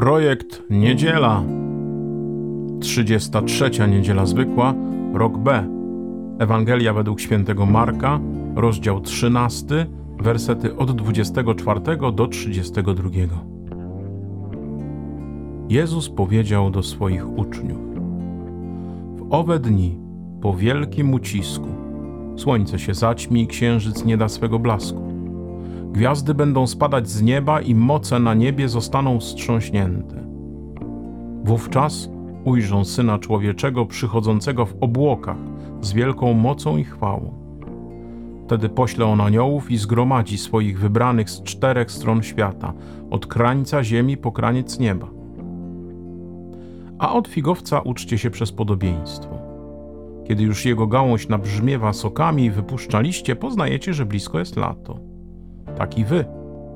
Projekt Niedziela. 33. Niedziela Zwykła, rok B. Ewangelia według świętego Marka, rozdział 13, wersety od 24 do 32. Jezus powiedział do swoich uczniów: W owe dni, po wielkim ucisku, słońce się zaćmi i księżyc nie da swego blasku Gwiazdy będą spadać z nieba i moce na niebie zostaną wstrząśnięte. Wówczas ujrzą Syna Człowieczego przychodzącego w obłokach z wielką mocą i chwałą. Wtedy pośle on aniołów i zgromadzi swoich wybranych z czterech stron świata, od krańca ziemi po kraniec nieba. A od figowca uczcie się przez podobieństwo. Kiedy już jego gałąź nabrzmiewa sokami i wypuszcza liście, poznajecie, że blisko jest lato tak i wy.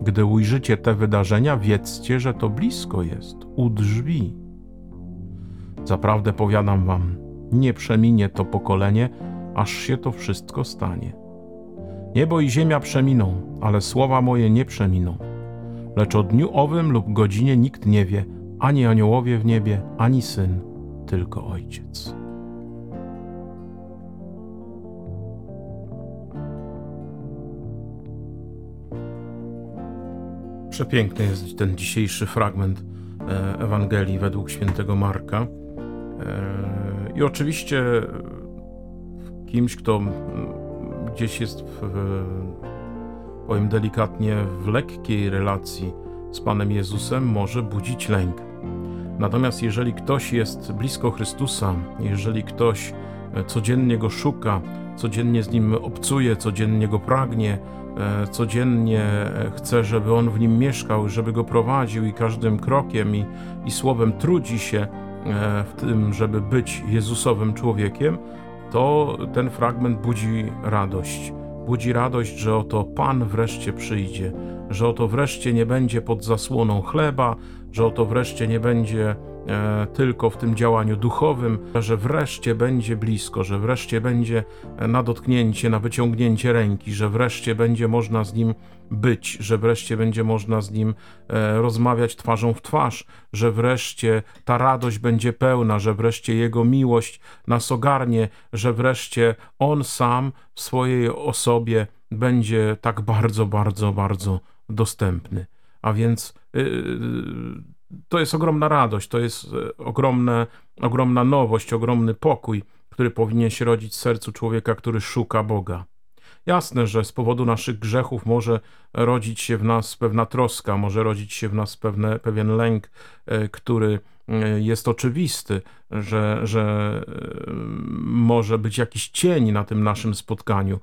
Gdy ujrzycie te wydarzenia, wiedzcie, że to blisko jest, u drzwi. Zaprawdę powiadam wam, nie przeminie to pokolenie, aż się to wszystko stanie. Niebo i ziemia przeminą, ale słowa moje nie przeminą. Lecz o dniu owym lub godzinie nikt nie wie, ani aniołowie w niebie, ani syn, tylko ojciec. Przepiękny jest ten dzisiejszy fragment e, Ewangelii według świętego Marka. E, I oczywiście kimś, kto gdzieś jest, w, powiem delikatnie, w lekkiej relacji z Panem Jezusem, może budzić lęk. Natomiast jeżeli ktoś jest blisko Chrystusa, jeżeli ktoś e, codziennie go szuka, codziennie z nim obcuje, codziennie go pragnie, E, codziennie e, chce, żeby on w nim mieszkał, żeby go prowadził i każdym krokiem i, i słowem trudzi się e, w tym, żeby być Jezusowym człowiekiem, to ten fragment budzi radość. Budzi radość, że oto Pan wreszcie przyjdzie, że oto wreszcie nie będzie pod zasłoną chleba, że oto wreszcie nie będzie tylko w tym działaniu duchowym, że wreszcie będzie blisko, że wreszcie będzie na dotknięcie, na wyciągnięcie ręki, że wreszcie będzie można z nim być, że wreszcie będzie można z nim e, rozmawiać twarzą w twarz, że wreszcie ta radość będzie pełna, że wreszcie jego miłość nas ogarnie, że wreszcie on sam w swojej osobie będzie tak bardzo, bardzo, bardzo dostępny. A więc yy, to jest ogromna radość, to jest e, ogromne, ogromna nowość, ogromny pokój, który powinien się rodzić w sercu człowieka, który szuka Boga. Jasne, że z powodu naszych grzechów może rodzić się w nas pewna troska, może rodzić się w nas pewne, pewien lęk, e, który jest oczywisty, że, że może być jakiś cień na tym naszym spotkaniu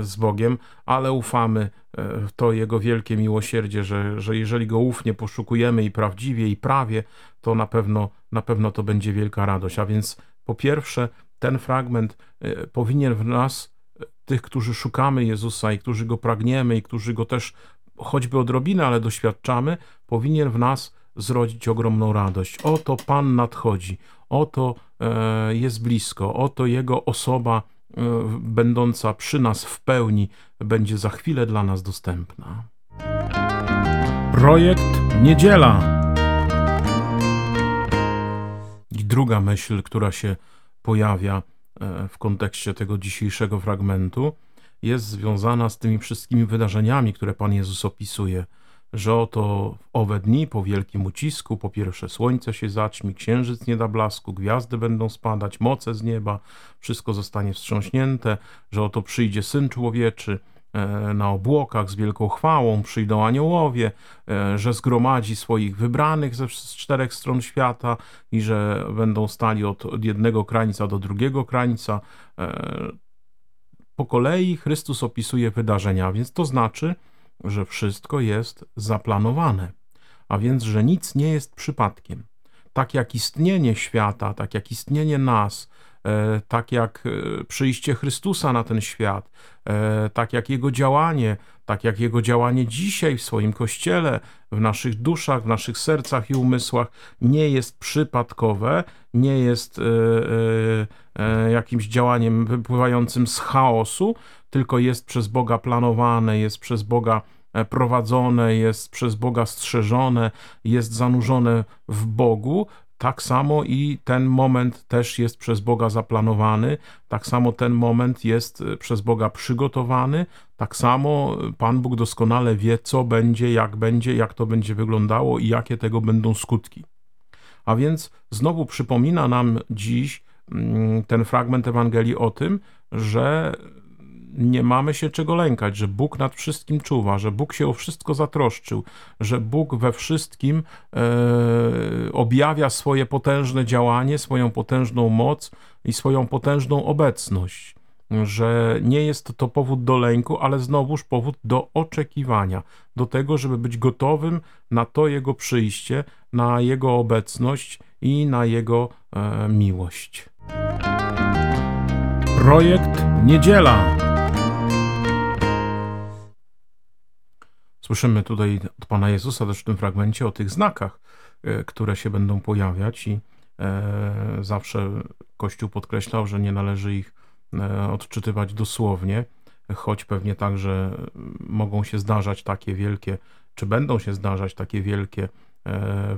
z Bogiem, ale ufamy w to Jego wielkie miłosierdzie, że, że jeżeli Go ufnie poszukujemy i prawdziwie, i prawie, to na pewno, na pewno to będzie wielka radość. A więc po pierwsze, ten fragment e, powinien w nas, e, tych, którzy szukamy Jezusa i którzy Go pragniemy i którzy Go też choćby odrobinę, ale doświadczamy, powinien w nas zrodzić ogromną radość. Oto Pan nadchodzi, oto e, jest blisko, oto Jego osoba E, będąca przy nas w pełni, będzie za chwilę dla nas dostępna. Projekt Niedziela. I druga myśl, która się pojawia e, w kontekście tego dzisiejszego fragmentu, jest związana z tymi wszystkimi wydarzeniami, które Pan Jezus opisuje że oto w owe dni po wielkim ucisku, po pierwsze słońce się zaćmi, księżyc nie da blasku, gwiazdy będą spadać, moce z nieba, wszystko zostanie wstrząśnięte, że oto przyjdzie Syn Człowieczy, e, na obłokach z wielką chwałą przyjdą aniołowie, e, że zgromadzi swoich wybranych ze czterech stron świata i że będą stali od, od jednego krańca do drugiego krańca. E, po kolei Chrystus opisuje wydarzenia, więc to znaczy, że wszystko jest zaplanowane, a więc, że nic nie jest przypadkiem. Tak jak istnienie świata, tak jak istnienie nas, tak jak e, przyjście Chrystusa na ten świat, e, tak jak Jego działanie, tak jak Jego działanie dzisiaj w swoim Kościele, w naszych duszach, w naszych sercach i umysłach nie jest przypadkowe, nie jest jakimś działaniem wypływającym z chaosu, tylko jest przez Boga planowane, jest przez Boga prowadzone, jest przez Boga strzeżone, jest zanurzone w Bogu, tak samo i ten moment też jest przez Boga zaplanowany, tak samo ten moment jest e, przez Boga przygotowany, tak samo Pan Bóg doskonale wie, co będzie, jak będzie, jak to będzie wyglądało i jakie tego będą skutki. A więc znowu przypomina nam dziś mm, ten fragment Ewangelii o tym, że nie mamy się czego lękać, że Bóg nad wszystkim czuwa, że Bóg się o wszystko zatroszczył, że Bóg we wszystkim e, objawia swoje potężne działanie, swoją potężną moc i swoją potężną obecność. Że nie jest to powód do lęku, ale znowuż powód do oczekiwania, do tego, żeby być gotowym na to Jego przyjście, na Jego obecność i na Jego e, miłość. Projekt Niedziela. Słyszymy tutaj od Pana Jezusa też w tym fragmencie o tych znakach, e, które się będą pojawiać i e, zawsze Kościół podkreślał, że nie należy ich e, odczytywać dosłownie, choć pewnie także mogą się zdarzać takie wielkie, czy będą się zdarzać takie wielkie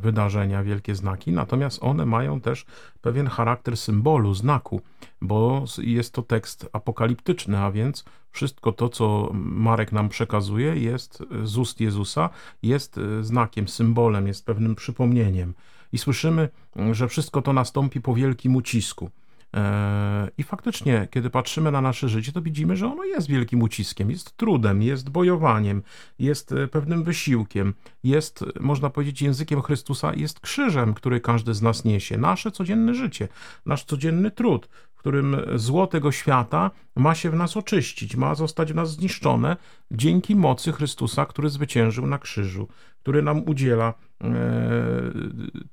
wydarzenia, wielkie znaki, natomiast one mają też pewien charakter symbolu, znaku, bo jest to tekst apokaliptyczny, a więc wszystko to, co Marek nam przekazuje, jest z ust Jezusa, jest e, znakiem, symbolem, jest pewnym przypomnieniem. I słyszymy, że wszystko to nastąpi po wielkim ucisku. E, I faktycznie, kiedy patrzymy na nasze życie, to widzimy, że ono jest wielkim uciskiem, jest trudem, jest bojowaniem, jest e, pewnym wysiłkiem, jest, można powiedzieć, językiem Chrystusa, jest krzyżem, który każdy z nas niesie. Nasze codzienne życie, nasz codzienny trud, w którym zło tego świata ma się w nas oczyścić, ma zostać w nas zniszczone dzięki mocy Chrystusa, który zwyciężył na krzyżu, który nam udziela e,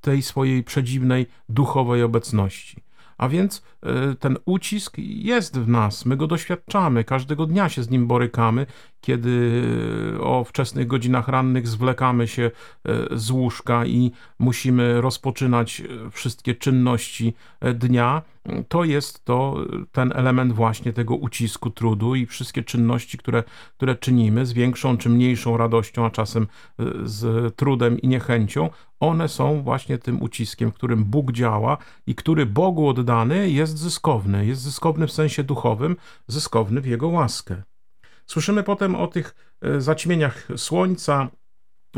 tej swojej przedziwnej duchowej obecności. A więc ten ucisk jest w nas, my go doświadczamy, każdego dnia się z nim borykamy, kiedy o wczesnych godzinach rannych zwlekamy się e, z łóżka i musimy rozpoczynać wszystkie czynności dnia. To jest to ten element właśnie tego ucisku trudu i wszystkie czynności, które, które czynimy z większą czy mniejszą radością, a czasem z trudem i niechęcią, one są właśnie tym uciskiem, którym Bóg działa i który Bogu oddany jest zyskowny. Jest zyskowny w sensie duchowym, zyskowny w Jego łaskę. Słyszymy potem o tych e, zaćmieniach słońca,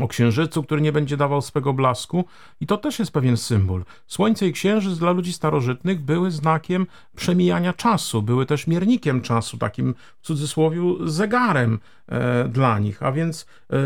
o księżycu, który nie będzie dawał swego blasku, i to też jest pewien symbol. Słońce i księżyc dla ludzi starożytnych były znakiem przemijania czasu, były też miernikiem czasu, takim w cudzysłowie zegarem e, dla nich. A więc e,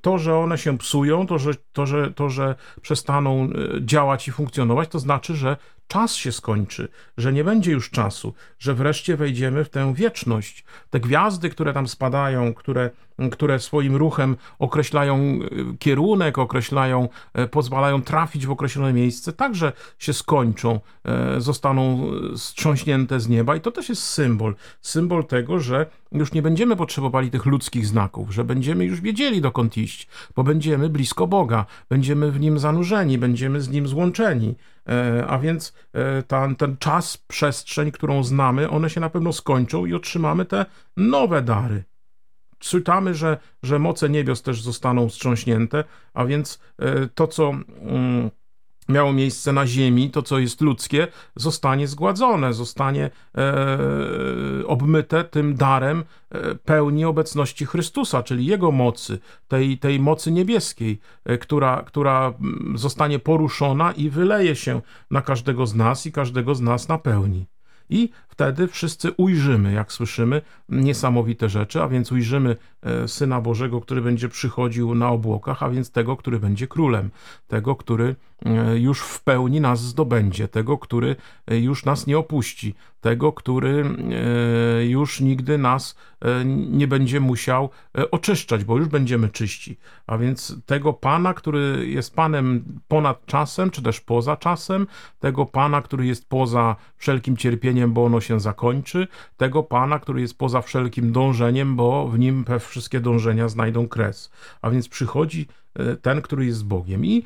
to, że one się psują, to że, to, że, to, że przestaną e, działać i funkcjonować, to znaczy, że czas się skończy, że nie będzie już czasu, że wreszcie wejdziemy w tę wieczność. Te gwiazdy, które tam spadają, które, które swoim ruchem określają e, kierunek, określają, e, pozwalają trafić w określone miejsce, także się skończą, e, zostaną strząśnięte z nieba i to też jest symbol. Symbol tego, że już nie będziemy potrzebowali tych ludzkich znaków, że będziemy już wiedzieli dokąd iść, bo będziemy blisko Boga, będziemy w Nim zanurzeni, będziemy z Nim złączeni. E, a więc e, ten, ten czas, przestrzeń, którą znamy, one się na pewno skończą i otrzymamy te nowe dary. Czytamy, że, że moce niebios też zostaną wstrząśnięte, a więc e, to, co mm, miało miejsce na ziemi, to co jest ludzkie, zostanie zgładzone, zostanie e, obmyte tym darem e, pełni obecności Chrystusa, czyli Jego mocy, tej, tej mocy niebieskiej, e, która, która mm, zostanie poruszona i wyleje się na każdego z nas i każdego z nas napełni. I wtedy wszyscy ujrzymy, jak słyszymy, niesamowite rzeczy, a więc ujrzymy e, Syna Bożego, który będzie przychodził na obłokach, a więc tego, który będzie królem, tego, który e, już w pełni nas zdobędzie, tego, który e, już nas nie opuści, tego, który już nigdy nas nie będzie musiał oczyszczać, bo już będziemy czyści. A więc tego Pana, który jest Panem ponad czasem, czy też poza czasem, tego Pana, który jest poza wszelkim cierpieniem, bo ono się się zakończy, tego Pana, który jest poza wszelkim dążeniem, bo w nim wszystkie dążenia znajdą kres. A więc przychodzi e, ten, który jest Bogiem. I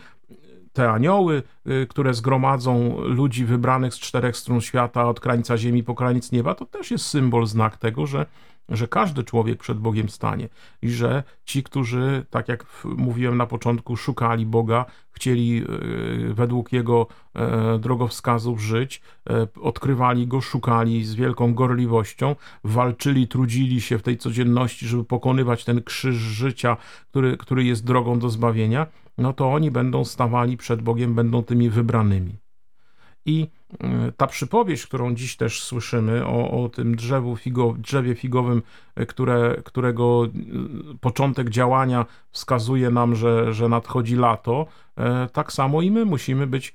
te anioły, e, które zgromadzą ludzi wybranych z czterech stron świata, od krańca ziemi po kraniec nieba, to też jest symbol, znak tego, że że każdy człowiek przed Bogiem stanie i że ci, którzy, tak jak mówiłem na początku, szukali Boga, chcieli e, według Jego e, drogowskazów żyć, e, odkrywali Go, szukali z wielką gorliwością, walczyli, trudzili się w tej codzienności, żeby pokonywać ten krzyż życia, który, który jest drogą do zbawienia, no to oni będą stawali przed Bogiem, będą tymi wybranymi. I ta przypowieść, którą dziś też słyszymy o, o tym drzewu figo, drzewie figowym, e, które, którego e, początek działania wskazuje nam, że, że nadchodzi lato, tak samo i my musimy być,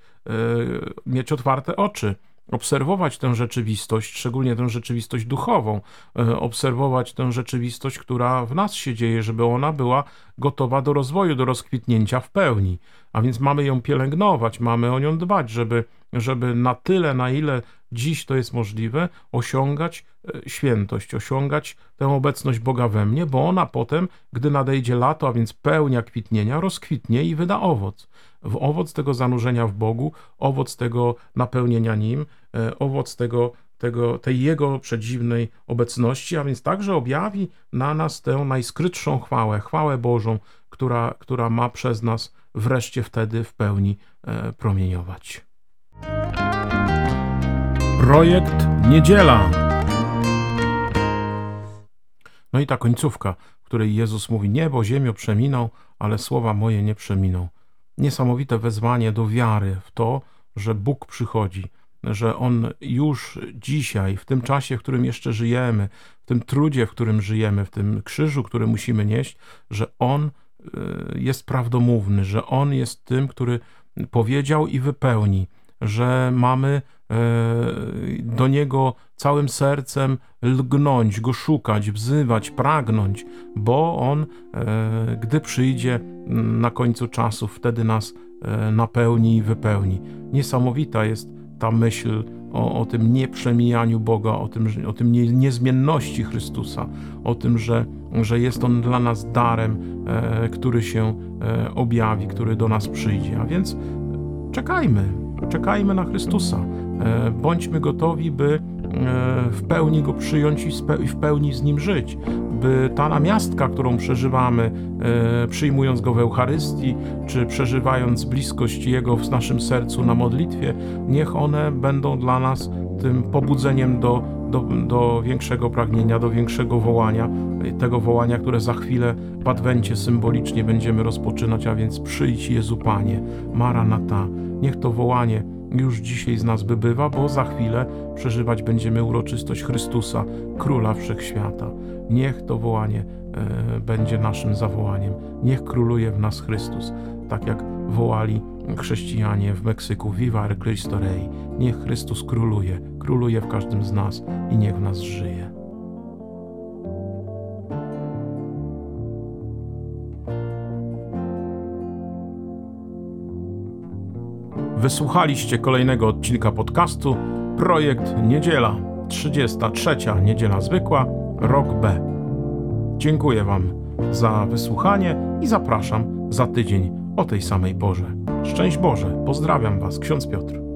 mieć otwarte oczy obserwować tę rzeczywistość, szczególnie tę rzeczywistość duchową, obserwować tę rzeczywistość, która w nas się dzieje, żeby ona była gotowa do rozwoju, do rozkwitnięcia w pełni. A więc mamy ją pielęgnować, mamy o nią dbać, żeby żeby na tyle, na ile dziś to jest możliwe, osiągać e, świętość, osiągać tę obecność Boga we mnie, bo ona potem, gdy nadejdzie lato, a więc pełnia kwitnienia, rozkwitnie i wyda owoc. W owoc tego zanurzenia w Bogu, owoc tego napełnienia Nim, e, owoc tego, tego, tej Jego przedziwnej obecności, a więc także objawi na nas tę najskrytszą chwałę, chwałę Bożą, która, która ma przez nas wreszcie wtedy w pełni e, promieniować. Projekt Niedziela. No i ta końcówka, w której Jezus mówi: Niebo, ziemię przeminął, ale słowa moje nie przeminą. Niesamowite wezwanie do wiary w to, że Bóg przychodzi, że On już dzisiaj, w tym czasie, w którym jeszcze żyjemy, w tym trudzie, w którym żyjemy, w tym krzyżu, który musimy nieść, że On y, jest prawdomówny, że On jest tym, który powiedział i wypełni że mamy e, do Niego całym sercem lgnąć, Go szukać, wzywać, pragnąć, bo On, e, gdy przyjdzie na końcu czasów, wtedy nas e, napełni i wypełni. Niesamowita jest ta myśl o, o tym nieprzemijaniu Boga, o tym, o tym nie, niezmienności Chrystusa, o tym, że, że jest On dla nas darem, który się objawi, który do nas przyjdzie. A więc czekajmy, czekajmy na Chrystusa. E, bądźmy gotowi, by e, w pełni Go przyjąć i w pełni z Nim żyć. By ta namiastka, którą przeżywamy, e, przyjmując Go w Eucharystii, czy przeżywając bliskość Jego w naszym sercu na modlitwie, niech one będą dla nas tym pobudzeniem do, do, do większego pragnienia, do większego wołania, tego wołania, które za chwilę w Adwencie symbolicznie będziemy rozpoczynać, a więc przyjdź Jezu Panie, Maranata. Niech to wołanie już dzisiaj z nas by bywa, bo za chwilę przeżywać będziemy uroczystość Chrystusa, Króla Wszechświata. Niech to wołanie e, będzie naszym zawołaniem. Niech króluje w nas Chrystus, tak jak wołali chrześcijanie w Meksyku Viva Cristo Rey. Niech Chrystus króluje, króluje w każdym z nas i niech w nas żyje. Wysłuchaliście kolejnego odcinka podcastu Projekt Niedziela, 33. Niedziela Zwykła, rok B. Dziękuję Wam za wysłuchanie i zapraszam za tydzień o tej samej porze. Szczęść Boże, pozdrawiam Was, ksiądz Piotr.